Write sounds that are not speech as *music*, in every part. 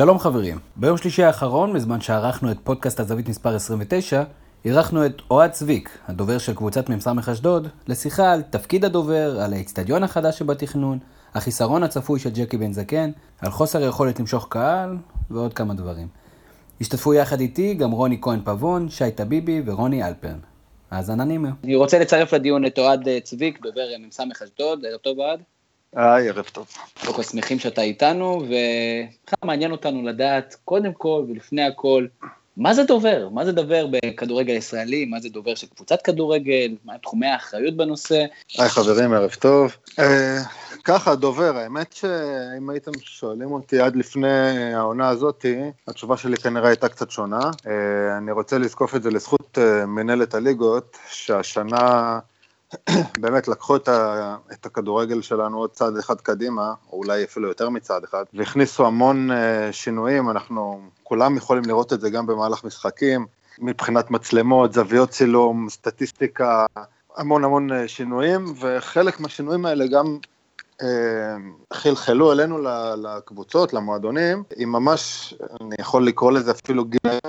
שלום חברים, ביום שלישי האחרון, בזמן שערכנו את פודקאסט הזווית מספר 29, אירחנו את אוהד צביק, הדובר של קבוצת מ"ס אשדוד, לשיחה על תפקיד הדובר, על האיצטדיון החדש שבתכנון, החיסרון הצפוי של ג'קי בן זקן, על חוסר היכולת למשוך קהל, ועוד כמה דברים. השתתפו יחד איתי גם רוני כהן פבון, שי טביבי ורוני אלפרן. האזנה נעימה. אני רוצה לצרף לדיון את אוהד צביק, דובר מ"ס אשדוד, ערב טוב אוהד. היי, ערב טוב. קודם כל שמחים שאתה איתנו, ובכלל מעניין אותנו לדעת, קודם כל ולפני הכל, מה זה דובר? מה זה דובר בכדורגל ישראלי? מה זה דובר של קבוצת כדורגל? מה תחומי האחריות בנושא? היי חברים, ערב טוב. אה, ככה, דובר, האמת שאם הייתם שואלים אותי עד לפני העונה הזאתי, התשובה שלי כנראה הייתה קצת שונה. אה, אני רוצה לזקוף את זה לזכות אה, מנהלת הליגות, שהשנה... *clears throat* באמת לקחו את, ה, את הכדורגל שלנו עוד צעד אחד קדימה, או אולי אפילו יותר מצעד אחד, והכניסו המון uh, שינויים, אנחנו כולם יכולים לראות את זה גם במהלך משחקים, מבחינת מצלמות, זוויות צילום, סטטיסטיקה, המון המון uh, שינויים, וחלק מהשינויים האלה גם אה, חלחלו אלינו לקבוצות, למועדונים, עם ממש, אני יכול לקרוא לזה אפילו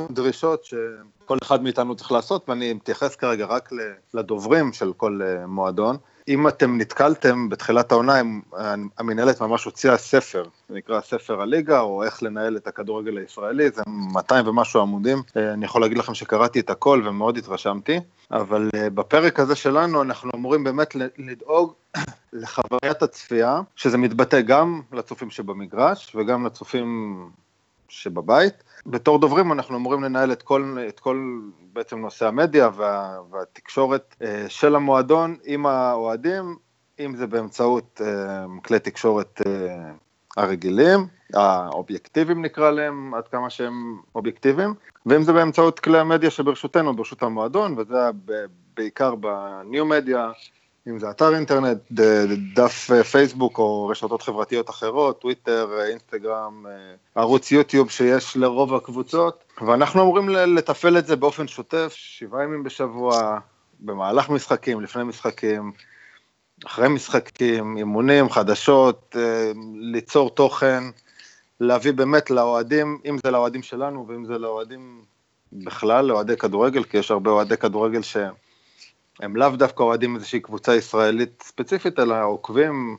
דרישות שכל אחד מאיתנו צריך לעשות, ואני מתייחס כרגע רק לדוברים של כל אה, מועדון. אם אתם נתקלתם בתחילת העונה, המנהלת ממש הוציאה ספר, זה נקרא ספר הליגה, או איך לנהל את הכדורגל הישראלי, זה 200 ומשהו עמודים. אה, אני יכול להגיד לכם שקראתי את הכל ומאוד התרשמתי, אבל בפרק הזה שלנו אנחנו אמורים באמת לדאוג *clears throat* לחוויית הצפייה, שזה מתבטא גם לצופים שבמגרש וגם לצופים שבבית. בתור דוברים אנחנו אמורים לנהל את כל, את כל בעצם נושא המדיה וה, והתקשורת אה, של המועדון עם האוהדים, אם זה באמצעות אה, כלי תקשורת אה, הרגילים, האובייקטיביים נקרא להם, עד כמה שהם אובייקטיביים, ואם זה באמצעות כלי המדיה שברשותנו, ברשות המועדון, וזה בעיקר בניו מדיה, אם זה אתר אינטרנט, דף אה, פייסבוק או רשתות חברתיות אחרות, טוויטר, אה, אינסטגרם, אה, ערוץ יוטיוב שיש לרוב הקבוצות, ואנחנו אמורים לתפעל את זה באופן שוטף, שבעה ימים בשבוע, במהלך משחקים, לפני משחקים, אחרי משחקים, אימונים, חדשות, ליצור תוכן, להביא באמת לאוהדים, אם זה לאוהדים שלנו ואם זה לאוהדים בכלל, לאוהדי כדורגל, כי יש הרבה אוהדי כדורגל שהם... הם לאו דווקא אוהדים איזושהי קבוצה ישראלית ספציפית, אלא עוקבים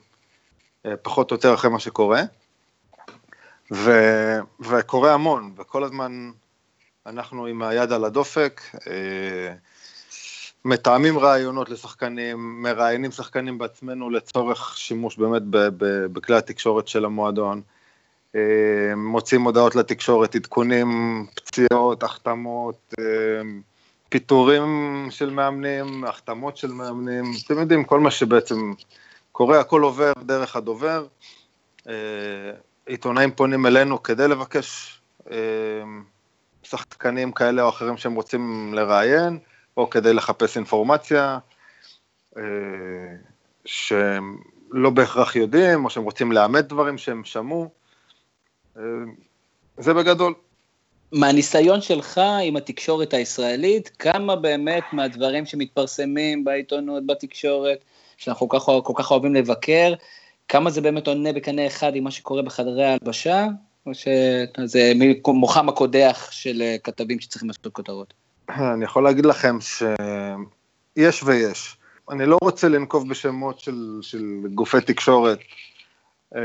אה, פחות או יותר אחרי מה שקורה. ו, וקורה המון, וכל הזמן אנחנו עם היד על הדופק, אה, מתאמים רעיונות לשחקנים, מראיינים שחקנים בעצמנו לצורך שימוש באמת בכלי התקשורת של המועדון, אה, מוצאים הודעות לתקשורת, עדכונים, פציעות, החתמות, פיטורים של מאמנים, החתמות של מאמנים, אתם יודעים, כל מה שבעצם קורה, הכל עובר דרך הדובר. אה, עיתונאים פונים אלינו כדי לבקש אה, שחקנים כאלה או אחרים שהם רוצים לראיין, או כדי לחפש אינפורמציה אה, שהם לא בהכרח יודעים, או שהם רוצים לאמת דברים שהם שמעו. זה בגדול. מהניסיון שלך עם התקשורת הישראלית, כמה באמת מהדברים שמתפרסמים בעיתונות, בתקשורת, שאנחנו כל כך, כל כך אוהבים לבקר, כמה זה באמת עונה בקנה אחד עם מה שקורה בחדרי ההלבשה, או שזה מוחם הקודח של כתבים שצריכים לעשות כותרות? אני יכול להגיד לכם שיש ויש. אני לא רוצה לנקוב בשמות של, של גופי תקשורת אה,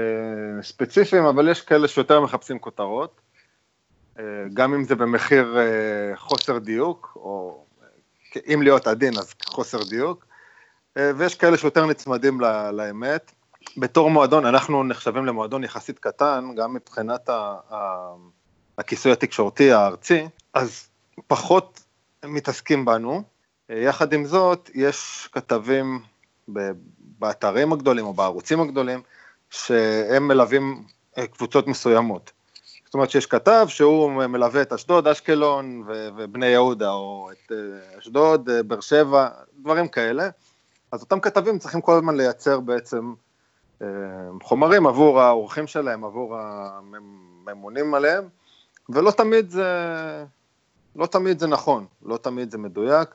ספציפיים, אבל יש כאלה שיותר מחפשים כותרות. אה, גם אם זה במחיר אה, חוסר דיוק, או אם להיות עדין אז חוסר דיוק, אה, ויש כאלה שיותר נצמדים לאמת. בתור מועדון, אנחנו נחשבים למועדון יחסית קטן, גם מבחינת הכיסוי התקשורתי הארצי, אז פחות מתעסקים בנו. יחד עם זאת, יש כתבים באתרים הגדולים או בערוצים הגדולים, שהם מלווים קבוצות מסוימות. זאת אומרת שיש כתב שהוא מלווה את אשדוד, אשקלון ו- ובני יהודה, או את אה, אשדוד, אה, באר שבע, דברים כאלה. אז אותם כתבים צריכים כל הזמן לייצר בעצם אה, חומרים עבור האורחים שלהם, עבור הממונים עליהם, ולא תמיד זה, לא תמיד זה נכון, לא תמיד זה מדויק.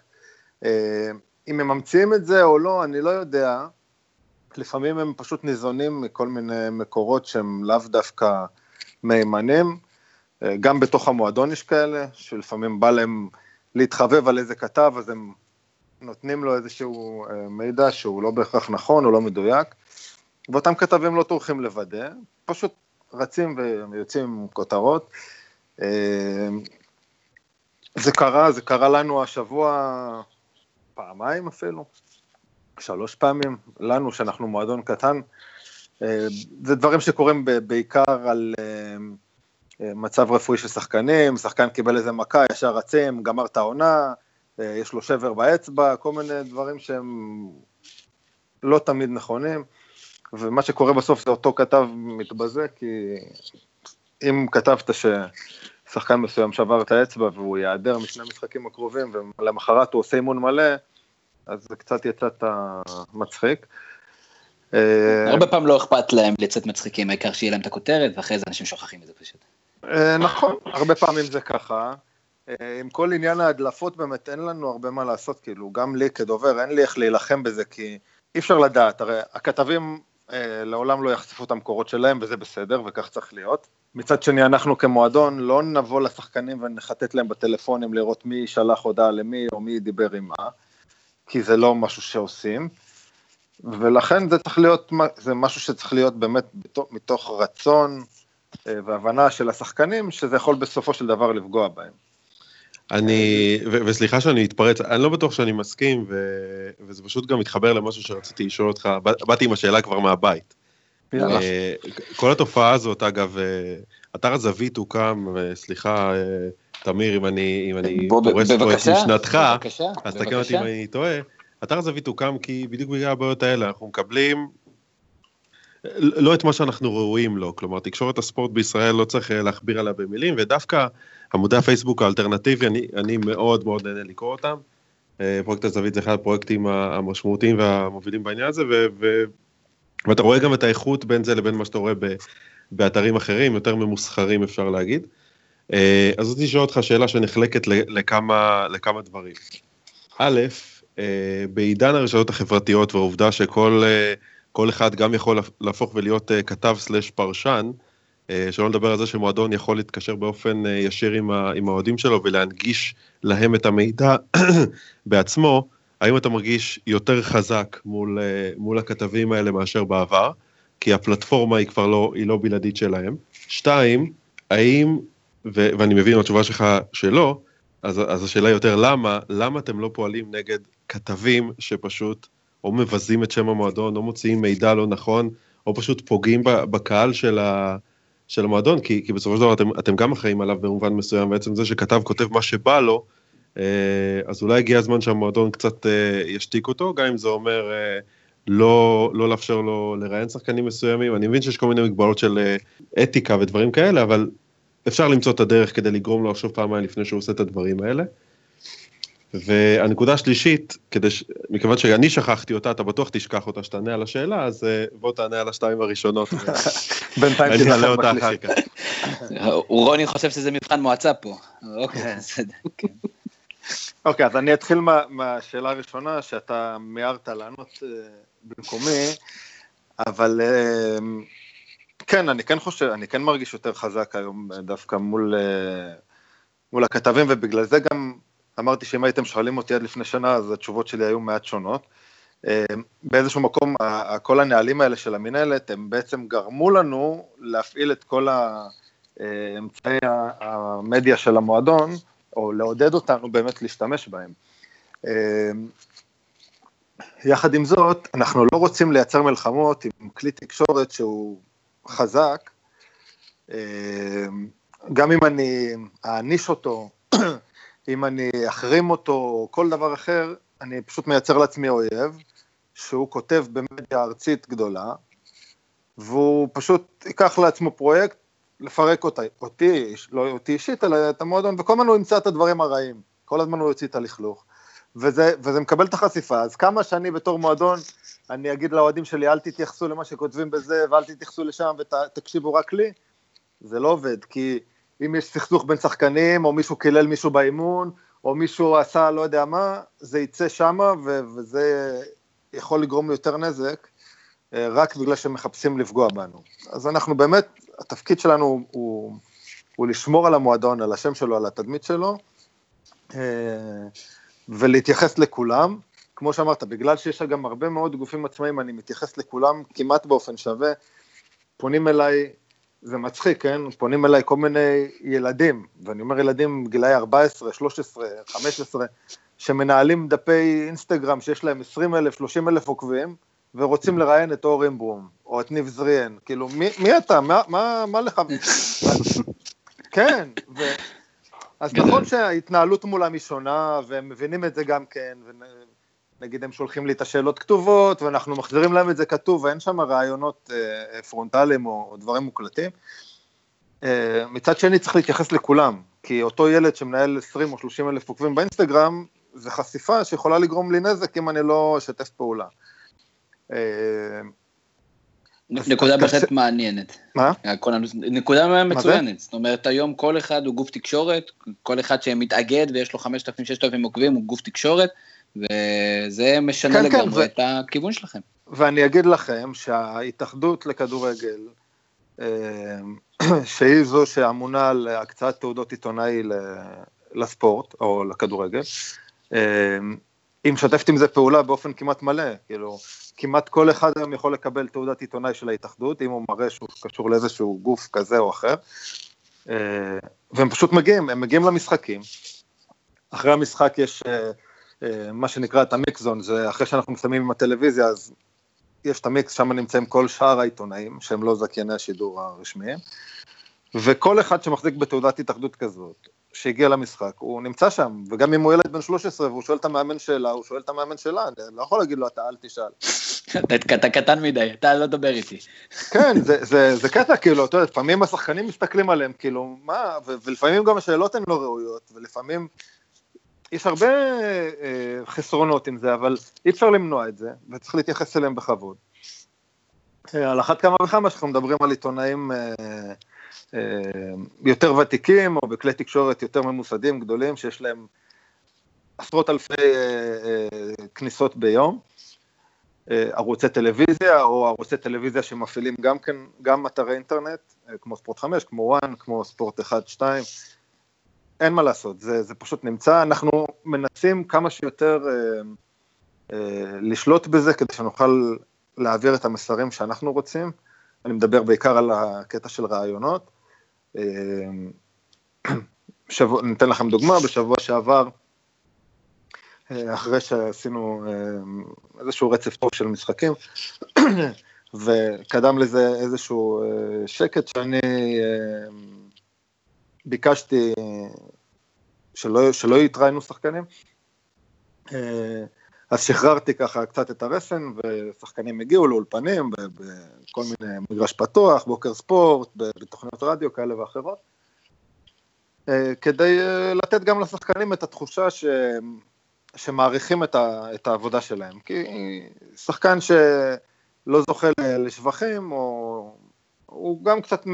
אם הם ממציאים את זה או לא, אני לא יודע. לפעמים הם פשוט ניזונים מכל מיני מקורות שהם לאו דווקא מהימנים. גם בתוך המועדון יש כאלה, שלפעמים בא להם להתחבב על איזה כתב, אז הם נותנים לו איזשהו מידע שהוא לא בהכרח נכון או לא מדויק, ואותם כתבים לא טורחים לוודא, פשוט רצים ויוצאים עם כותרות. זה קרה, זה קרה לנו השבוע פעמיים אפילו, שלוש פעמים, לנו שאנחנו מועדון קטן. אה, זה דברים שקורים בעיקר על אה, אה, מצב רפואי של שחקנים, שחקן קיבל איזה מכה, ישר רצים, גמר את העונה, יש לו שבר באצבע, כל מיני דברים שהם לא תמיד נכונים, ומה שקורה בסוף זה אותו כתב מתבזה, כי אם כתבת ששחקן מסוים שבר את האצבע והוא ייעדר משני המשחקים הקרובים ולמחרת הוא עושה אימון מלא, אז זה קצת יצאת מצחיק. אה, הרבה פעמים לא אכפת להם לצאת מצחיקים, העיקר שיהיה להם את הכותרת, ואחרי זה אנשים שוכחים את זה פשוט. אה, נכון, הרבה פעמים זה ככה. אה, עם כל עניין ההדלפות באמת אין לנו הרבה מה לעשות, כאילו, גם לי כדובר אין לי איך להילחם בזה, כי אי אפשר לדעת, הרי הכתבים לעולם לא יחשפו את המקורות שלהם, וזה בסדר, וכך צריך להיות. מצד שני, אנחנו כמועדון לא נבוא לשחקנים ונחטט להם בטלפונים לראות מי שלח הודעה למי, או מי דיבר עם מה. כי זה לא משהו שעושים, ולכן זה צריך להיות, זה משהו שצריך להיות באמת מתוך, מתוך רצון אה, והבנה של השחקנים, שזה יכול בסופו של דבר לפגוע בהם. אני, ו- וסליחה שאני מתפרץ, אני לא בטוח שאני מסכים, ו- וזה פשוט גם מתחבר למשהו שרציתי לשאול אותך, באתי עם השאלה כבר מהבית. יאללה. אה, כל התופעה הזאת, אגב, אה, אתר הזווית הוקם, סליחה, תמיר, אם אני, אם אני פורס פה את משנתך, אז תקן אותי אם אני טועה. אתר הזווית הוקם כי בדיוק בגלל הבעיות האלה, אנחנו מקבלים לא את מה שאנחנו ראויים לו, כלומר תקשורת הספורט בישראל לא צריך אה, להכביר עליה במילים, ודווקא עמודי הפייסבוק האלטרנטיבי, אני, אני מאוד מאוד נהנה לקרוא אותם. אה, פרויקט הזווית זה אחד הפרויקטים המשמעותיים והמובילים בעניין הזה, ו, ו, ואתה רואה גם את האיכות בין זה לבין מה שאתה רואה ב, באתרים אחרים, יותר ממוסחרים אפשר להגיד. אה, אז רציתי לשאול אותך שאלה שנחלקת לכמה, לכמה דברים. א', בעידן הרשתות החברתיות והעובדה שכל אה, אחד גם יכול להפוך ולהיות כתב סלש פרשן, שלא לדבר על זה שמועדון יכול להתקשר באופן ישיר עם האוהדים שלו ולהנגיש להם את המידע *clears throat* בעצמו, האם אתה מרגיש יותר חזק מול, מול הכתבים האלה מאשר בעבר? כי הפלטפורמה היא כבר לא, היא לא בלעדית שלהם. שתיים, האם ו- ואני מבין מהתשובה שלך שלא, אז, אז השאלה יותר למה, למה אתם לא פועלים נגד כתבים שפשוט או מבזים את שם המועדון, או מוציאים מידע לא נכון, או פשוט פוגעים בקהל של, ה, של המועדון, כי, כי בסופו של דבר אתם, אתם גם אחראים עליו במובן מסוים, בעצם זה שכתב כותב מה שבא לו, אה, אז אולי הגיע הזמן שהמועדון קצת אה, ישתיק אותו, גם אם זה אומר אה, לא, לא לאפשר לו לראיין שחקנים מסוימים, אני מבין שיש כל מיני מגבלות של אתיקה ודברים כאלה, אבל אפשר למצוא את הדרך כדי לגרום לו לחשוב פעמיים לפני שהוא עושה את הדברים האלה. והנקודה השלישית, כדי ש... מכיוון שאני שכחתי אותה, אתה בטוח תשכח אותה שתענה על השאלה, אז אה, בוא תענה על השתיים הראשונות. *laughs* בינתיים אני אעלה אותה אחר כך. *laughs* רוני חושב שזה מבחן מועצה פה. אוקיי, כן. בסדר. *laughs* כן. אוקיי, אז אני אתחיל מהשאלה הראשונה שאתה מיהרת לענות אה, במקומי, אבל אה, כן, אני כן חושב, אני כן מרגיש יותר חזק היום דווקא מול, מול הכתבים, ובגלל זה גם אמרתי שאם הייתם שואלים אותי עד לפני שנה, אז התשובות שלי היו מעט שונות. אה, באיזשהו מקום, כל הנהלים האלה של המינהלת, הם בעצם גרמו לנו להפעיל את כל אמצעי המדיה של המועדון, או לעודד אותנו באמת להשתמש בהם. אה, יחד עם זאת, אנחנו לא רוצים לייצר מלחמות עם כלי תקשורת שהוא חזק, אה, גם אם אני אעניש אותו, אם אני אחרים אותו, או כל דבר אחר, אני פשוט מייצר לעצמי אויב, שהוא כותב במדיה ארצית גדולה, והוא פשוט ייקח לעצמו פרויקט לפרק אותי, אותי, לא אותי אישית, אלא את המועדון, וכל הזמן הוא ימצא את הדברים הרעים, כל הזמן הוא יוציא את הלכלוך, וזה, וזה מקבל את החשיפה, אז כמה שאני בתור מועדון אני אגיד לאוהדים שלי, אל תתייחסו למה שכותבים בזה, ואל תתייחסו לשם, ותקשיבו רק לי, זה לא עובד, כי אם יש סכסוך בין שחקנים, או מישהו קילל מישהו באימון, או מישהו עשה לא יודע מה, זה יצא שמה, וזה יכול לגרום ליותר נזק, אה, רק בגלל שמחפשים לפגוע בנו. אז אנחנו באמת, התפקיד שלנו הוא הוא לשמור על המועדון, על השם שלו, על התדמית שלו, אה, ולהתייחס לכולם. כמו שאמרת, בגלל שיש גם הרבה מאוד גופים עצמאיים, אני מתייחס לכולם כמעט באופן שווה. פונים אליי, זה מצחיק, כן? פונים אליי כל מיני ילדים, ואני אומר ילדים גילאי 14, 13, 15, שמנהלים דפי אינסטגרם שיש להם 20 אלף, 30 אלף עוקבים, ורוצים לראיין את אור אימברום, או את ניב זריאן, כאילו, מי, מי אתה? מה, מה, מה לך? *laughs* כן, ו... אז נכון שההתנהלות מולם היא שונה, והם מבינים את זה גם כן, ונגיד הם שולחים לי את השאלות כתובות, ואנחנו מחזירים להם את זה כתוב, ואין שם רעיונות אה, פרונטליים או, או דברים מוקלטים. אה, מצד שני צריך להתייחס לכולם, כי אותו ילד שמנהל 20 או 30 אלף עוקבים באינסטגרם, זה חשיפה שיכולה לגרום לי נזק אם אני לא אשתף פעולה. אה, נקודה בהחלט מעניינת. מה? נקודה מצוינת. זאת אומרת, היום כל אחד הוא גוף תקשורת, כל אחד שמתאגד ויש לו 5,000-6,000 עוקבים הוא גוף תקשורת, וזה משנה כן, כן לגמרי כן, את ו... הכיוון שלכם. ואני אגיד לכם שההתאחדות לכדורגל, אה, *clears throat* שהיא זו שאמונה על הקצאת תעודות עיתונאי לספורט, או לכדורגל, אה, היא משתפת עם זה פעולה באופן כמעט מלא, כאילו, כמעט כל אחד היום יכול לקבל תעודת עיתונאי של ההתאחדות, אם הוא מראה שהוא קשור לאיזשהו גוף כזה או אחר, אה, והם פשוט מגיעים, הם מגיעים למשחקים, אחרי המשחק יש מה שנקרא את המיקזון, זה אחרי שאנחנו מסיימים עם הטלוויזיה, אז יש את המיקס, שם נמצאים כל שאר העיתונאים, שהם לא זכייני השידור הרשמיים, וכל אחד שמחזיק בתעודת התאחדות כזאת, שהגיע למשחק, הוא נמצא שם, וגם אם הוא ילד בן 13 והוא שואל את המאמן שאלה, הוא שואל את המאמן שאלה, אני לא יכול להגיד לו, אתה אל תשאל. אתה קטן מדי, אתה לא דבר איתי. כן, זה, זה, זה קטע, כאילו, אתה יודע, לפעמים השחקנים מסתכלים עליהם, כאילו, מה, ולפעמים גם השאלות הן לא ראויות, ולפעמים יש הרבה אה, חסרונות עם זה, אבל אי אפשר למנוע את זה, וצריך להתייחס אליהם בכבוד. אה, על אחת כמה וכמה שאנחנו מדברים על עיתונאים אה, אה, יותר ותיקים, או בכלי תקשורת יותר ממוסדים, גדולים, שיש להם עשרות אלפי אה, אה, כניסות ביום. ערוצי טלוויזיה, או ערוצי טלוויזיה שמפעילים גם כן, גם אתרי אינטרנט, כמו ספורט 5, כמו וואן, כמו ספורט 1, 2, אין מה לעשות, זה, זה פשוט נמצא, אנחנו מנסים כמה שיותר אה, אה, לשלוט בזה כדי שנוכל להעביר את המסרים שאנחנו רוצים, אני מדבר בעיקר על הקטע של רעיונות. אה, *clears throat* שבוע, ניתן לכם דוגמה, בשבוע שעבר, אה, אחרי שעשינו אה, איזשהו רצף טוב של משחקים, *clears throat* וקדם לזה איזשהו אה, שקט שאני ביקשתי שלא, שלא יתראיינו שחקנים. אה, אז שחררתי ככה קצת את הרסן, ושחקנים הגיעו לאולפנים בכל מיני מגרש פתוח, בוקר ספורט, בתוכניות רדיו כאלה ואחרות, אה, כדי אה, לתת גם לשחקנים את התחושה ש... שמעריכים את, ה... את העבודה שלהם. כי שחקן שלא זוכה לשבחים, או הוא גם קצת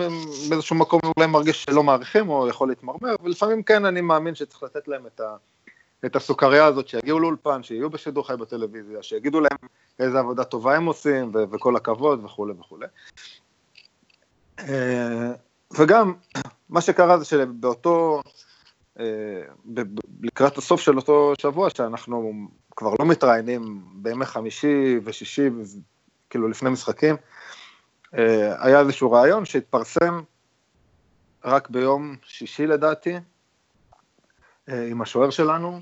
באיזשהו מקום אולי מרגיש שלא מעריכים או יכול להתמרמר, ולפעמים כן אני מאמין שצריך לתת להם את, ה, את הסוכריה הזאת, שיגיעו לאולפן, שיהיו בשידור חי בטלוויזיה, שיגידו להם איזה עבודה טובה הם עושים ו- וכל הכבוד וכולי וכולי. אה, וגם *clears throat* מה שקרה זה שבאותו, אה, לקראת הסוף של אותו שבוע, שאנחנו כבר לא מתראיינים בימי חמישי ושישי, כאילו לפני משחקים, היה איזשהו רעיון שהתפרסם רק ביום שישי לדעתי, אה, עם השוער שלנו,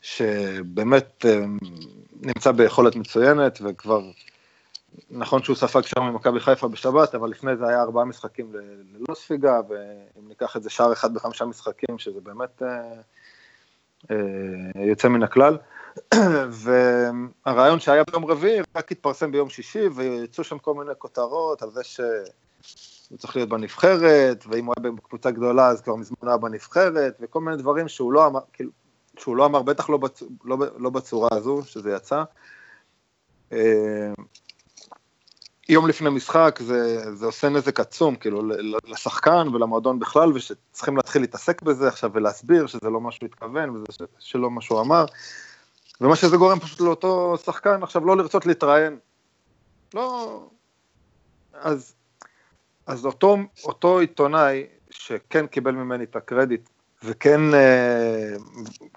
שבאמת אה, נמצא ביכולת מצוינת, וכבר, נכון שהוא ספג שם ממכבי חיפה בשבת, אבל לפני זה היה ארבעה משחקים ללא ספיגה, ואם ניקח את זה שער אחד בחמישה משחקים, שזה באמת יוצא מן הכלל. והרעיון שהיה ביום רביעי רק התפרסם ביום שישי, ויצאו שם כל מיני כותרות על זה שהוא צריך להיות בנבחרת, ואם הוא היה בקבוצה גדולה אז כבר מזמן היה בנבחרת, וכל מיני דברים שהוא לא אמר, כאילו, שהוא לא אמר, בטח לא, בצ... לא, לא בצורה הזו שזה יצא. אה, יום לפני משחק זה, זה עושה נזק עצום, כאילו, לשחקן ולמועדון בכלל, ושצריכים להתחיל להתעסק בזה עכשיו ולהסביר שזה לא מה שהוא התכוון וזה שלא מה שהוא אמר. ומה שזה גורם פשוט לאותו שחקן עכשיו לא לרצות להתראיין. לא... אז, אז אותו, אותו עיתונאי שכן קיבל ממני את הקרדיט, וכן אה,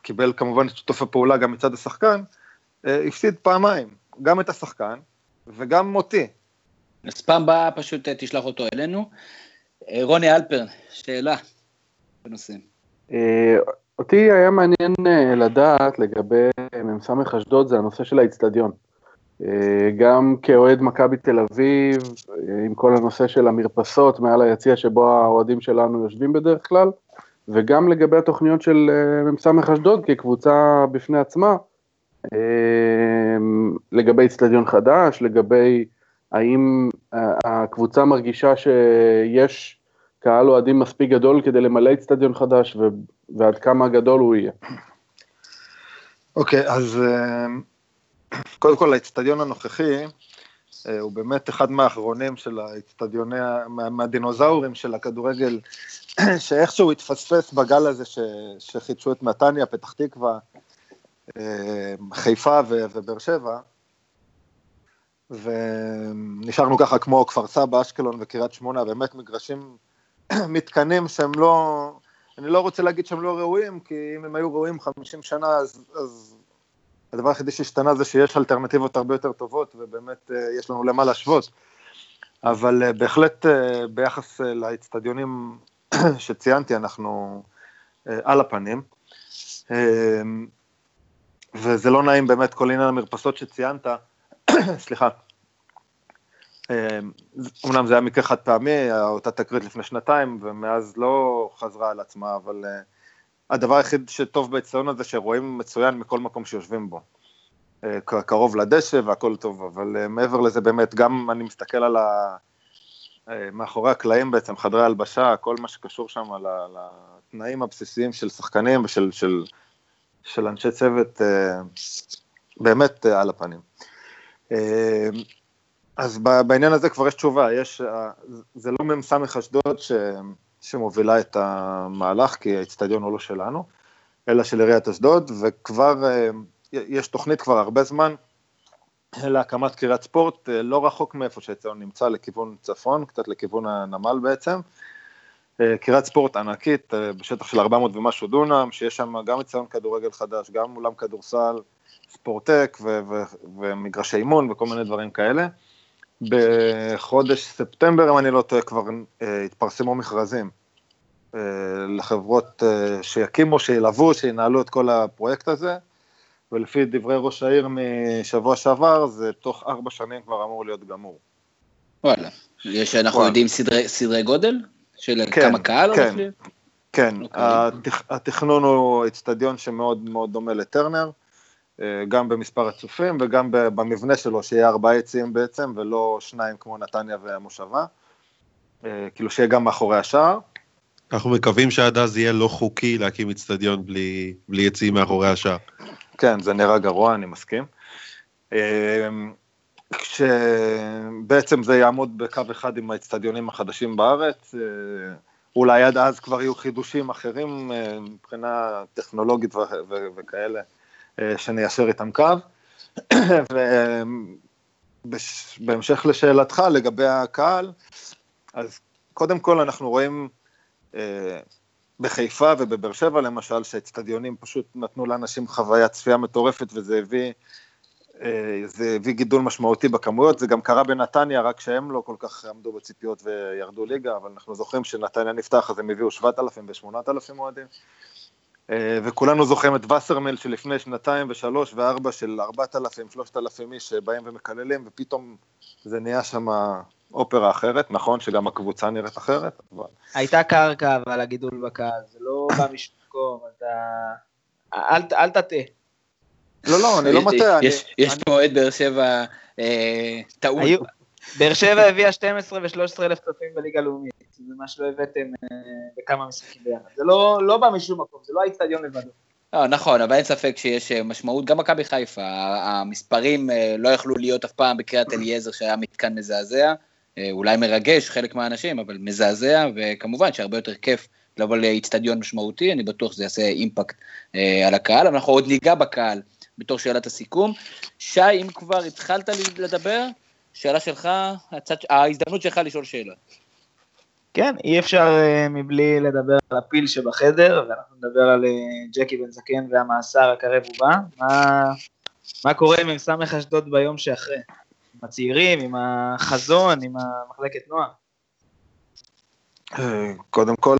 קיבל כמובן את שיתוף הפעולה גם מצד השחקן, אה, הפסיד פעמיים, גם את השחקן וגם אותי. אז פעם באה פשוט אה, תשלח אותו אלינו. אה, רוני אלפרן, שאלה בנושא. אה, אותי היה מעניין לדעת לגבי מ"ס אשדוד, זה הנושא של האיצטדיון. גם כאוהד מכבי תל אביב, עם כל הנושא של המרפסות מעל היציע שבו האוהדים שלנו יושבים בדרך כלל, וגם לגבי התוכניות של מ"ס אשדוד כקבוצה בפני עצמה, לגבי איצטדיון חדש, לגבי האם הקבוצה מרגישה שיש קהל אוהדים מספיק גדול כדי למלא אצטדיון חדש, ועד כמה גדול הוא יהיה? אוקיי, okay, אז אה, קודם כל האצטדיון הנוכחי, אה, הוא באמת אחד מהאחרונים של האצטדיוני, מה, מהדינוזאורים של הכדורגל, *clears throat* שאיכשהו התפספס בגל הזה ש, שחידשו את נתניה, פתח תקווה, אה, חיפה ובאר שבע. ונשארנו ככה כמו כפר סבא, אשקלון וקריית שמונה, באמת מגרשים, *clears throat* מתקנים שהם לא, אני לא רוצה להגיד שהם לא ראויים, כי אם הם היו ראויים 50 שנה, אז, אז הדבר היחידי שהשתנה זה שיש אלטרנטיבות הרבה יותר טובות, ובאמת אה, יש לנו למה להשוות. אבל אה, בהחלט אה, ביחס לאצטדיונים *clears throat* שציינתי, אנחנו על הפנים. וזה לא נעים באמת כל עניין המרפסות שציינת, *clears throat* סליחה. אמ, זה היה מקרה חד פעמי, אותה תקרית לפני שנתיים, ומאז לא חזרה על עצמה, אבל uh, הדבר היחיד שטוב באצטדיון הזה, שרואים מצוין מכל מקום שיושבים בו. Uh, קרוב לדשא והכל טוב, אבל uh, מעבר לזה באמת, גם אני מסתכל על ה... מאחורי הקלעים בעצם, חדרי הלבשה, כל מה שקשור שם לתנאים הבסיסיים של שחקנים ושל של, של אנשי צוות, באמת על הפנים. אה, אז בעניין הזה כבר יש תשובה, יש, אה, זה לא מ"ס אשדוד ש, שמובילה את המהלך, כי האצטדיון הוא לא שלנו, אלא של עיריית אשדוד, וכבר אה, יש תוכנית כבר הרבה זמן להקמת קריית ספורט, לא רחוק מאיפה שהאצטדיון נמצא, לכיוון צפון, קצת לכיוון הנמל בעצם. קריית ספורט ענקית, בשטח של 400 ומשהו דונם, שיש שם גם אצטדיון כדורגל חדש, גם אולם כדורסל, ספורטק ו- ו- ומגרשי אימון וכל מיני דברים כאלה. בחודש ספטמבר, אם אני לא טועה, כבר אה, התפרסמו מכרזים אה, לחברות אה, שיקימו, שילוו, שינהלו את כל הפרויקט הזה, ולפי דברי ראש העיר משבוע שעבר, זה תוך ארבע שנים כבר אמור להיות גמור. וואלה, יש, אנחנו וואלה. יודעים סדרי, סדרי גודל? של כן, כמה קהל? כן, כן, okay. אוקיי. התכ, התכנון הוא אצטדיון שמאוד מאוד דומה לטרנר. אה, גם במספר הצופים וגם במבנה שלו, שיהיה ארבעה יציאים בעצם, ולא שניים כמו נתניה והמושבה. אה, כאילו שיהיה גם מאחורי השער. אנחנו מקווים שעד אז יהיה לא חוקי להקים אצטדיון בלי, בלי יציאים מאחורי השער. כן, זה נראה גרוע, אני מסכים. אה, כשבעצם זה יעמוד בקו אחד עם האצטדיונים החדשים בארץ, אולי עד אז כבר יהיו חידושים אחרים מבחינה טכנולוגית וכאלה. אה, שניישר איתם קו. *clears throat* ובהמשך לשאלתך לגבי הקהל, אז קודם כל אנחנו רואים אה, בחיפה ובבאר שבע למשל, שהאצטדיונים פשוט נתנו לאנשים חוויית צפייה מטורפת וזה הביא, אה, זה הביא גידול משמעותי בכמויות, זה גם קרה בנתניה, רק שהם לא כל כך עמדו בציפיות וירדו ליגה, אבל אנחנו זוכרים שנתניה נפתח אז הם הביאו 7,000 ו-8,000 אוהדים. אה, וכולנו זוכרים את וסרמיל שלפני שנתיים ושלוש וארבע של ארבעת אלפים, שלושת אלפים איש שבאים ומקללים, ופתאום זה נהיה שם אופרה אחרת, נכון שגם הקבוצה נראית אחרת, אבל... הייתה קרקע, אבל הגידול בקהל, זה לא בא משום מקום, אתה... אל, אל תטעה. לא, לא, אני לא מטעה. יש פה אוהד באר שבע אה, טעות. באר שבע הביאה 12 ו-13 אלף צופים בליגה הלאומית, זה מה שלא הבאתם אה, בכמה משחקים ביחד. זה לא, לא בא משום מקום, זה לא האיצטדיון לבדו. לא, נכון, אבל אין ספק שיש אה, משמעות, גם מכבי חיפה, המספרים אה, לא יכלו להיות אף פעם בקריית אליעזר שהיה מתקן מזעזע, אולי מרגש חלק מהאנשים, אבל מזעזע, וכמובן שהרבה יותר כיף לבוא לאיצטדיון משמעותי, אני בטוח שזה יעשה אימפקט על הקהל, אבל אנחנו עוד ניגע בקהל בתור שאלת הסיכום. שי, אם כבר התחלת לדבר, שאלה שלך, הצד, ההזדמנות שלך לשאול שאלה. כן, אי אפשר uh, מבלי לדבר על הפיל שבחדר, ואנחנו נדבר על uh, ג'קי בן זקן והמאסר הקרב ובא. מה, מה קורה עם מ"ס אשדוד ביום שאחרי? עם הצעירים, עם החזון, עם המחלקת נוער? קודם כל,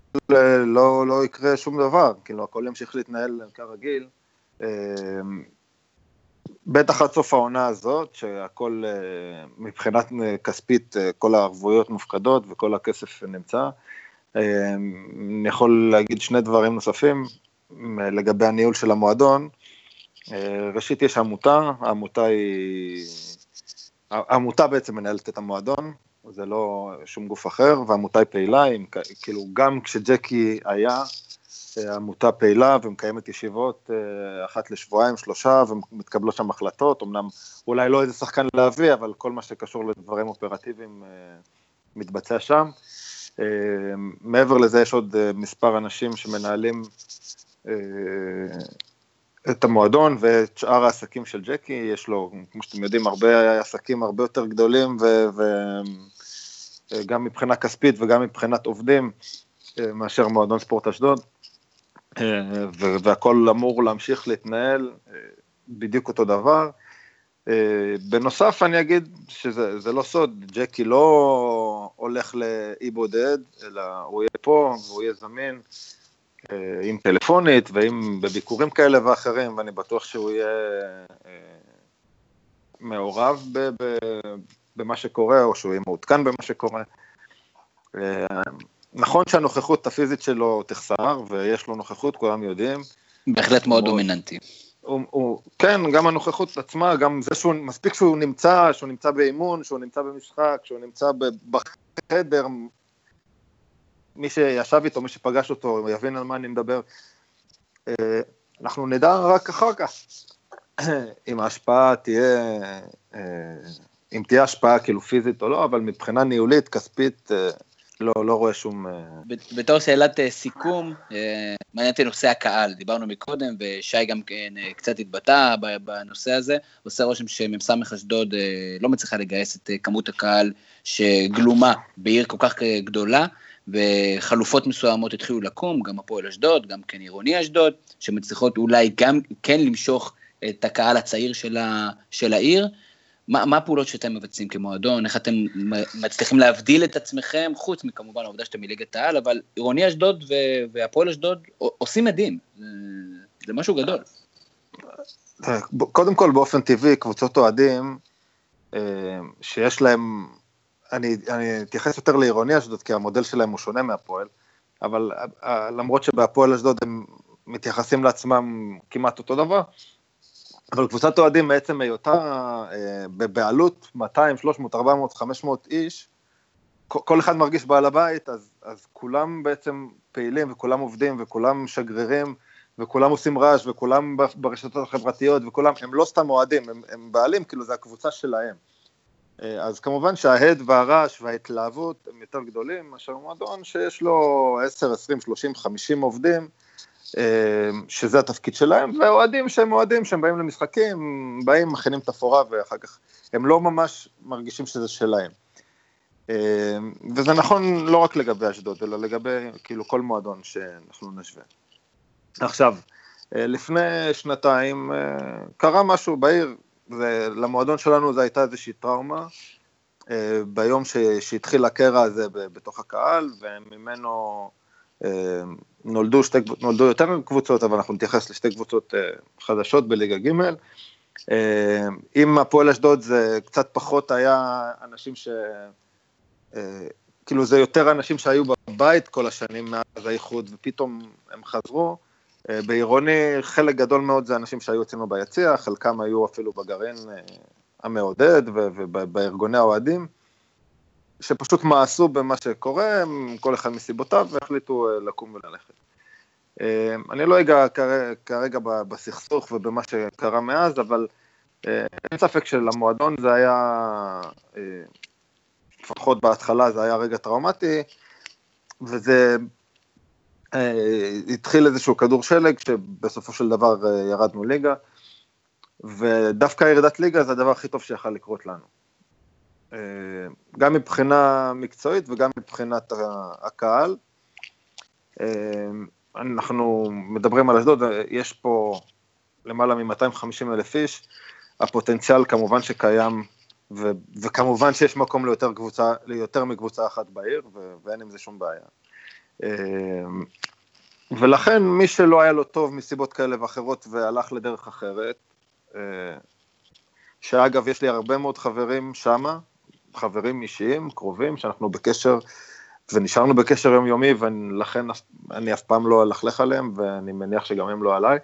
לא, לא יקרה שום דבר, כאילו, הכל ימשיך להתנהל כרגיל. בטח עד סוף העונה הזאת, שהכל אה, מבחינת אה, כספית, אה, כל הערבויות מופקדות וכל הכסף נמצא. אני יכול להגיד שני דברים נוספים לגבי הניהול של המועדון. ראשית, יש עמותה, העמותה היא... העמותה בעצם מנהלת את המועדון, זה לא שום גוף אחר, והעמותה היא פעילה, כאילו גם כשג'קי היה, עמותה פעילה ומקיימת ישיבות אה, אחת לשבועיים, שלושה, ומתקבלות שם החלטות, אמנם אולי לא איזה שחקן להביא, אבל כל מה שקשור לדברים אופרטיביים אה, מתבצע שם. אה, מעבר לזה יש עוד מספר אנשים שמנהלים את המועדון ואת שאר העסקים של ג'קי, יש לו, כמו שאתם יודעים, הרבה עסקים הרבה יותר גדולים, וגם מבחינה כספית וגם מבחינת עובדים, מאשר מועדון ספורט אשדוד. והכל אמור להמשיך להתנהל אה, בדיוק אותו דבר. אה, בנוסף אני אגיד שזה לא סוד, ג'קי לא הולך לאי בודד, אלא הוא יהיה פה והוא יהיה זמין אה, עם טלפונית ועם בביקורים כאלה ואחרים, ואני בטוח שהוא יהיה מעורב במה שקורה, או שהוא יהיה מעודכן במה שקורה. נכון שהנוכחות הפיזית שלו תחסר, ויש לו נוכחות, כולם יודעים. בהחלט מאוד דומיננטי. הוא, הוא, כן, גם הנוכחות עצמה, גם זה שהוא, מספיק שהוא נמצא, שהוא נמצא באימון, שהוא נמצא במשחק, שהוא נמצא בחדר, מי שישב איתו, מי שפגש אותו, יבין על מה אני מדבר. אה, אנחנו נדע רק אחר כך *clears throat* אם ההשפעה תהיה, אה, אם תהיה השפעה כאילו פיזית או לא, אבל מבחינה ניהולית, כספית, אה, לא, לא רואה שום... אה, בתור שאלת אה, סיכום, אה, מעניין אותי נושא הקהל, דיברנו מקודם, ושי גם כן קצת התבטא בנושא הזה, עושה רושם שמ"ס אשדוד לא מצליחה לגייס את כמות הקהל שגלומה בעיר כל כך גדולה, וחלופות מסוימות התחילו לקום, גם הפועל אשדוד, גם כן עירוני אשדוד, שמצליחות אולי גם כן למשוך את הקהל הצעיר של העיר. מה, מה הפעולות שאתם מבצעים כמועדון, איך אתם מצליחים להבדיל את עצמכם, חוץ מכמובן העובדה שאתם מליגת העל, אבל עירוני אשדוד והפועל אשדוד עושים מדהים, זה, זה משהו גדול. קודם כל באופן טבעי קבוצות אוהדים אה, שיש להם, אני, אני אתייחס יותר לעירוני אשדוד כי המודל שלהם הוא שונה מהפועל, אבל אה, למרות שבהפועל אשדוד הם מתייחסים לעצמם כמעט אותו דבר, אבל קבוצת אוהדים מעצם היותה אה, בבעלות 200, 300, 400, 500 איש, כל אחד מרגיש בעל הבית, אז, אז כולם בעצם פעילים וכולם עובדים וכולם שגרירים וכולם עושים רעש וכולם ברשתות החברתיות וכולם, הם לא סתם אוהדים, הם, הם בעלים, כאילו זה הקבוצה שלהם. אה, אז כמובן שההד והרעש וההתלהבות הם יותר גדולים מאשר מועדון שיש לו 10, 20, 30, 50 עובדים, שזה התפקיד שלהם, ואוהדים שהם אוהדים, שהם באים למשחקים, באים, מכינים תפאורה ואחר כך, הם לא ממש מרגישים שזה שלהם. אמ, וזה נכון לא רק לגבי אשדוד, אלא לגבי כאילו כל מועדון שאנחנו נשווה. עכשיו, אה, לפני שנתיים אה, קרה משהו בעיר, למועדון שלנו זו הייתה איזושהי טראומה, אה, ביום שהתחיל הקרע הזה בתוך הקהל, וממנו נולדו, שתי, נולדו יותר קבוצות, אבל אנחנו נתייחס לשתי קבוצות אה, חדשות בליגה ג'. אה, עם הפועל אשדוד זה קצת פחות היה אנשים ש... אה, כאילו זה יותר אנשים שהיו בבית כל השנים מאז האיחוד ופתאום הם חזרו. בעירוני חלק גדול מאוד זה אנשים שהיו אצלנו ביציע, חלקם היו אפילו בגרעין המעודד ובארגוני האוהדים. שפשוט מאסו במה שקורה, כל אחד מסיבותיו, והחליטו אה, לקום וללכת. אה, אני לא אגע כרגע בסכסוך ובמה שקרה מאז, אבל אה, אין ספק שלמועדון זה היה, לפחות בהתחלה זה היה רגע טראומטי, וזה התחיל איזשהו כדור שלג, שבסופו של דבר ירדנו ליגה, ודווקא ירידת ליגה זה הדבר הכי טוב שיכול לקרות לנו. גם מבחינה מקצועית וגם מבחינת הקהל. אנחנו מדברים על אשדוד, יש פה למעלה מ-250 אלף איש, הפוטנציאל כמובן שקיים, ו- וכמובן שיש מקום ליותר, קבוצה, ליותר מקבוצה אחת בעיר, ו- ואין עם זה שום בעיה. אמ, ולכן מי שלא היה לו טוב מסיבות כאלה ואחרות והלך לדרך אחרת, אה, שאגב יש לי הרבה מאוד חברים שמה, חברים אישיים, קרובים, שאנחנו בקשר, ונשארנו בקשר יומיומי, ולכן אני אף פעם לא אלכלך עליהם, ואני מניח שגם הם לא עליי,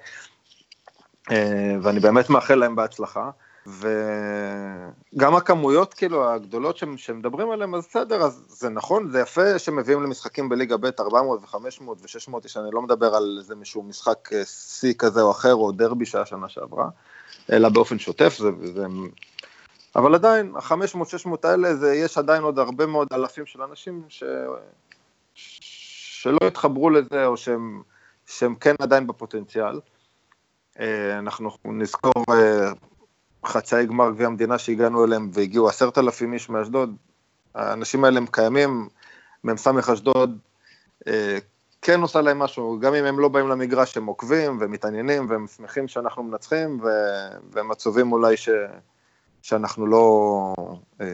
אה, ואני באמת מאחל להם בהצלחה. וגם הכמויות כאילו הגדולות שמדברים עליהן, אז בסדר, אז זה נכון, זה יפה שמביאים למשחקים בליגה ב' 400 ו-500 ו-600, שאני לא מדבר על איזה מישהו משחק אה, שיא כזה או אחר, או דרבי שהיה שנה שעברה, אלא באופן שוטף, זה, זה... אבל עדיין, ה-500-600 האלה, זה, יש עדיין עוד הרבה מאוד אלפים של אנשים ש... שלא התחברו לזה, או שהם, שהם כן עדיין בפוטנציאל. אה, אנחנו נזכור אה, חצאי גמר גביע המדינה שהגענו אליהם והגיעו עשרת אלפים איש מאשדוד, האנשים האלה הם קיימים, מ"ס אשדוד אה, כן עושה להם משהו, גם אם הם לא באים למגרש הם עוקבים ומתעניינים והם שמחים שאנחנו מנצחים והם עצובים אולי ש... שאנחנו לא, אה,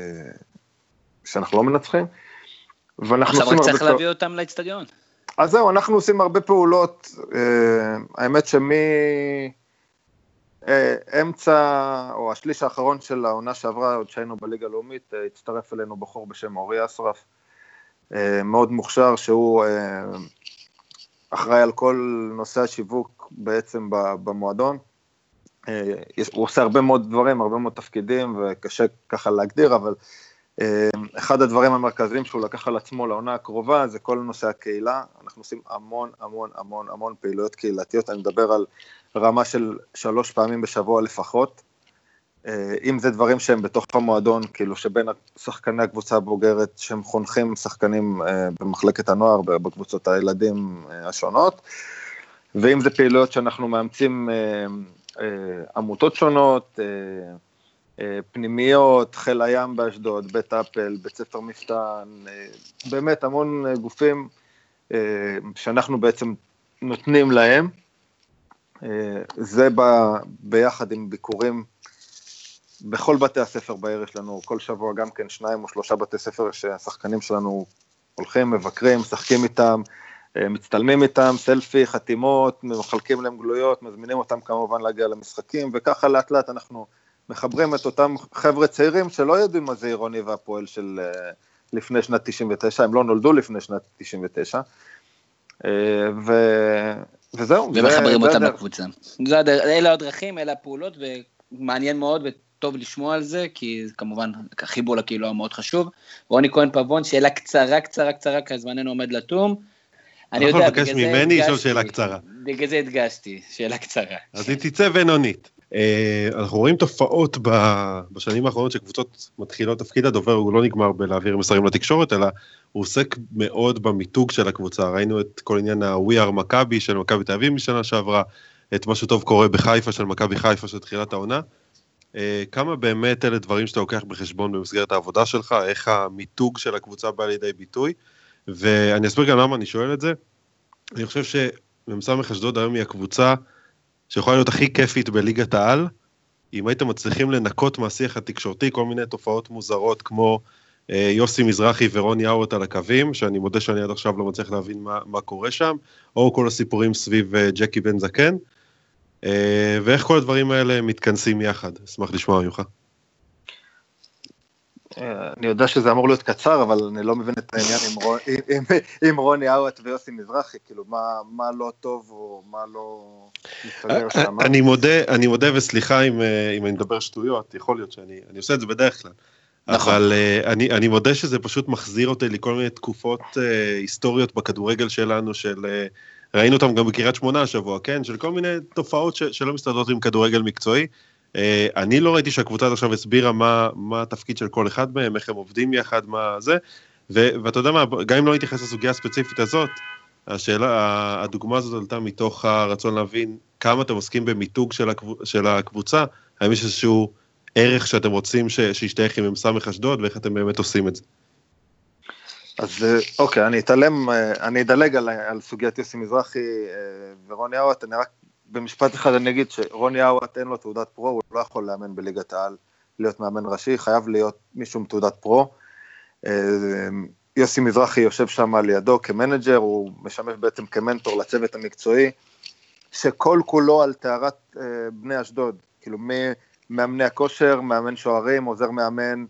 שאנחנו לא מנצחים. עכשיו רק צריך להביא אותם לאצטדיון. אז זהו, אנחנו עושים הרבה פעולות, אה, האמת שמי... אה, אמצע, או השליש האחרון של העונה שעברה, עוד שהיינו בליגה הלאומית, אה, הצטרף אלינו בחור בשם אורי אסרף, אה, מאוד מוכשר, שהוא אחראי על כל נושא השיווק בעצם במועדון. הוא עושה הרבה מאוד דברים, הרבה מאוד תפקידים, וקשה ככה להגדיר, אבל אחד הדברים המרכזיים שהוא לקח על עצמו לעונה הקרובה זה כל נושא הקהילה. אנחנו עושים המון המון המון המון פעילויות קהילתיות, אני מדבר על רמה של שלוש פעמים בשבוע לפחות. אה, אם זה דברים שהם בתוך המועדון, כאילו שבין שחקני הקבוצה הבוגרת שהם חונכים שחקנים אה, במחלקת הנוער, בקבוצות הילדים אה, השונות, ואם זה פעילויות שאנחנו מאמצים עמותות שונות, פנימיות, חיל הים באשדוד, בית אפל, בית ספר מפתן, באמת המון גופים שאנחנו בעצם נותנים להם. אה, זה בא ביחד עם ביקורים בכל בתי הספר בעיר יש לנו כל שבוע גם כן שניים או שלושה בתי ספר שהשחקנים שלנו הולכים, מבקרים, משחקים איתם, אה, מצטלמים איתם, סלפי, חתימות, מחלקים להם גלויות, מזמינים אותם כמובן להגיע למשחקים, וככה לאט לאט אנחנו מחברים את אותם חבר'ה צעירים שלא יודעים מה זה עירוני והפועל של אה, לפני שנת 99, הם לא נולדו לפני שנת 99, ו... וזהו. ומחברים אותם לקבוצה. אלה הדרכים, אלה הפעולות, ומעניין מאוד וטוב לשמוע על זה, כי כמובן החיבור לקהילה מאוד חשוב. רוני כהן פבון, שאלה קצרה, קצרה, קצרה, כי זמננו עומד לתום. אני יודע, בגלל זה הדגשתי. ממני לשאול שאלה קצרה. בגלל זה הדגשתי, שאלה קצרה. אז היא תצא בינונית. אה, אנחנו רואים תופעות בשנים האחרונות שקבוצות מתחילות, תפקיד הדובר הוא לא נגמר בלהעביר מסרים לתקשורת, אלא הוא עוסק מאוד במיתוג של הקבוצה. ראינו את כל עניין ה-We are מכבי של מכבי תל אביב משנה שעברה, את משהו טוב קורה בחיפה של מכבי חיפה של תחילת העונה. אה, כמה באמת אלה דברים שאתה לוקח בחשבון במסגרת העבודה שלך, איך המיתוג של הקבוצה בא לידי ביטוי, ואני אסביר גם למה אני שואל את זה. אני חושב שמ"ס אשדוד היום היא הקבוצה שיכולה להיות הכי כיפית בליגת העל, אם הייתם מצליחים לנקות מהשיח התקשורתי כל מיני תופעות מוזרות כמו אה, יוסי מזרחי ורוני האוורט על הקווים, שאני מודה שאני עד עכשיו לא מצליח להבין מה, מה קורה שם, או כל הסיפורים סביב אה, ג'קי בן זקן, אה, ואיך כל הדברים האלה מתכנסים יחד. אשמח לשמוע ממך. אני יודע שזה אמור להיות קצר, אבל אני לא מבין את העניין עם, רון, עם, עם רוני אאוט ויוסי מזרחי, כאילו, מה, מה לא טוב או מה לא מסתדר שם. אני מודה, אני מודה וסליחה אם, אם אני מדבר שטויות, יכול להיות שאני עושה את זה בדרך כלל. נכון. אבל uh, אני, אני מודה שזה פשוט מחזיר אותי לכל מיני תקופות uh, היסטוריות בכדורגל שלנו, של... Uh, ראינו אותם גם בקריית שמונה השבוע, כן? של כל מיני תופעות ש, שלא מסתדרות עם כדורגל מקצועי. Uh, אני לא ראיתי שהקבוצה עד עכשיו הסבירה מה, מה התפקיד של כל אחד מהם, איך הם עובדים יחד, מה זה. ו, ואתה יודע מה, גם אם לא נתייחס לסוגיה הספציפית הזאת, השאלה, הדוגמה הזאת עלתה מתוך הרצון להבין כמה אתם עוסקים במיתוג של, הקב, של הקבוצה, האם יש איזשהו ערך שאתם רוצים שישתייך עם מ"ס אשדוד, ואיך אתם באמת עושים את זה. אז אוקיי, אני אתעלם, אני אדלג על, על סוגיית יוסי מזרחי ורוני אאואט, אני רק במשפט אחד אני אגיד שרוני אאואט אין לו תעודת פרו, הוא לא יכול לאמן בליגת העל, להיות מאמן ראשי, חייב להיות מישהו עם תעודת פרו. יוסי מזרחי יושב שם לידו כמנג'ר, הוא משמש בעצם כמנטור לצוות המקצועי, שכל כולו על טהרת אה, בני אשדוד, כאילו מאמני הכושר, מאמן שוערים, עוזר מאמן,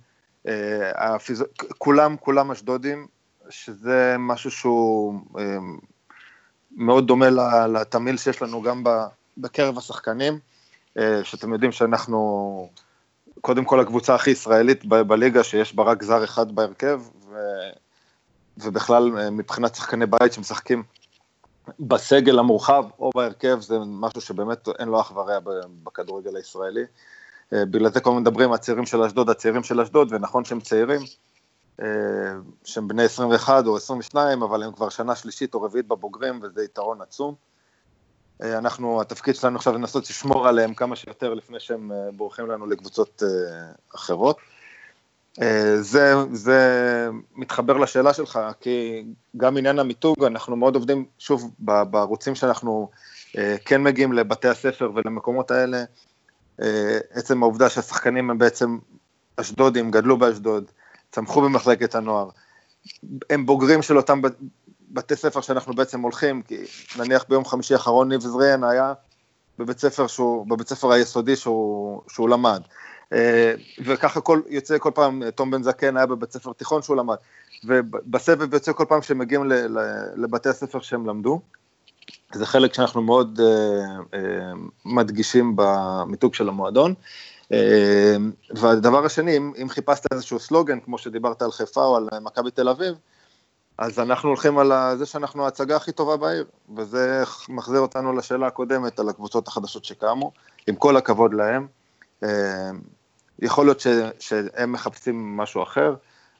אה, הפיז... כולם, כולם אשדודים, שזה משהו שהוא אה, מאוד דומה לתמיל שיש לנו גם בקרב השחקנים, אה, שאתם יודעים שאנחנו קודם כל הקבוצה הכי ישראלית בליגה, שיש בה רק זר אחד בהרכב, ו... ובכלל אה, מבחינת שחקני בית שמשחקים בסגל המורחב או בהרכב, זה משהו שבאמת אין לו אח ורע בכדורגל הישראלי. אה, בגלל זה כל הזמן מדברים, הצעירים של אשדוד, הצעירים של אשדוד, ונכון שהם צעירים, שהם בני 21 או 22, אבל הם כבר שנה שלישית או רביעית בבוגרים, וזה יתרון עצום. אנחנו, התפקיד שלנו עכשיו לנסות לשמור עליהם כמה שיותר לפני שהם בורחים לנו לקבוצות אחרות. אה, זה, זה מתחבר לשאלה שלך, כי גם עניין המיתוג, אנחנו מאוד עובדים, שוב, בערוצים שאנחנו אה, כן מגיעים לבתי הספר ולמקומות האלה, אה, עצם העובדה שהשחקנים הם בעצם אשדודים, גדלו באשדוד, צמחו במחלקת הנוער, הם בוגרים של אותם בתי ספר שאנחנו בעצם הולכים, כי נניח ביום חמישי האחרון ניב זריאן היה בבית ספר שהוא, בבית ספר היסודי שהוא, שהוא למד. אה, וככה כל, יוצא כל פעם, תום בן זקן היה בבית ספר תיכון שהוא למד, ובסבב יוצא כל פעם שהם מגיעים לבתי הספר שהם למדו. זה חלק שאנחנו מאוד uh, uh, מדגישים במיתוג של המועדון. והדבר השני, אם, חיפשת איזשהו סלוגן, כמו שדיברת על חיפה או על מכבי תל אביב, אז אנחנו הולכים על זה שאנחנו ההצגה הכי טובה בעיר, וזה מחזיר אותנו לשאלה הקודמת על הקבוצות החדשות שקמו, עם כל הכבוד להם. יכול להיות ש, שהם מחפשים משהו אחר,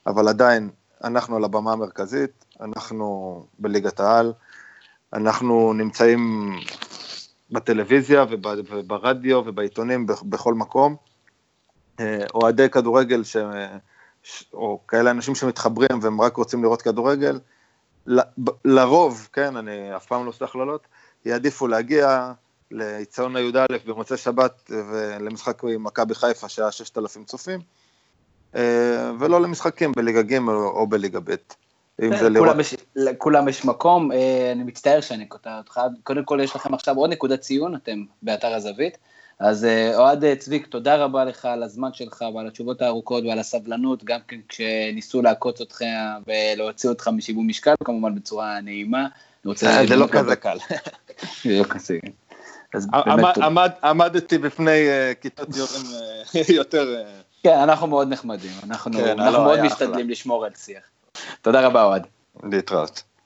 אבל עדיין אנחנו על הבמה המרכזית, אנחנו בליגת העל, אנחנו נמצאים בטלוויזיה וברדיו ובעיתונים בכל מקום. אה, אוהדי כדורגל, ש... או כאלה אנשים שמתחברים והם רק רוצים לראות כדורגל, לרוב, כן, אני אף פעם לא עושה הכללות, יעדיפו להגיע, ליציון הי"א במוצאי שבת ולמשחק עם מכבי חיפה שהיה 6,000 צופים, אה, ולא למשחקים בליגה ג' או בליגה ב'. לכולם יש מקום, אה, אני מצטער שאני קוטע אותך, קודם כל יש לכם עכשיו עוד נקודת ציון, אתם באתר הזווית, אז אה, אוהד צביק, תודה רבה לך על הזמן שלך ועל התשובות הארוכות ועל הסבלנות, גם כן כשניסו לעקוץ אותך ולהוציא אותך משיווי משקל, כמובן בצורה נעימה. *laughs* זה לא כזה. קל. זה לא כזה. עמדתי בפני כיתות יורים *laughs* יותר... כן, אנחנו מאוד נחמדים, אנחנו, כן, אנחנו מאוד משתדלים לשמור על שיח. תודה רבה, אוהד. להתראות.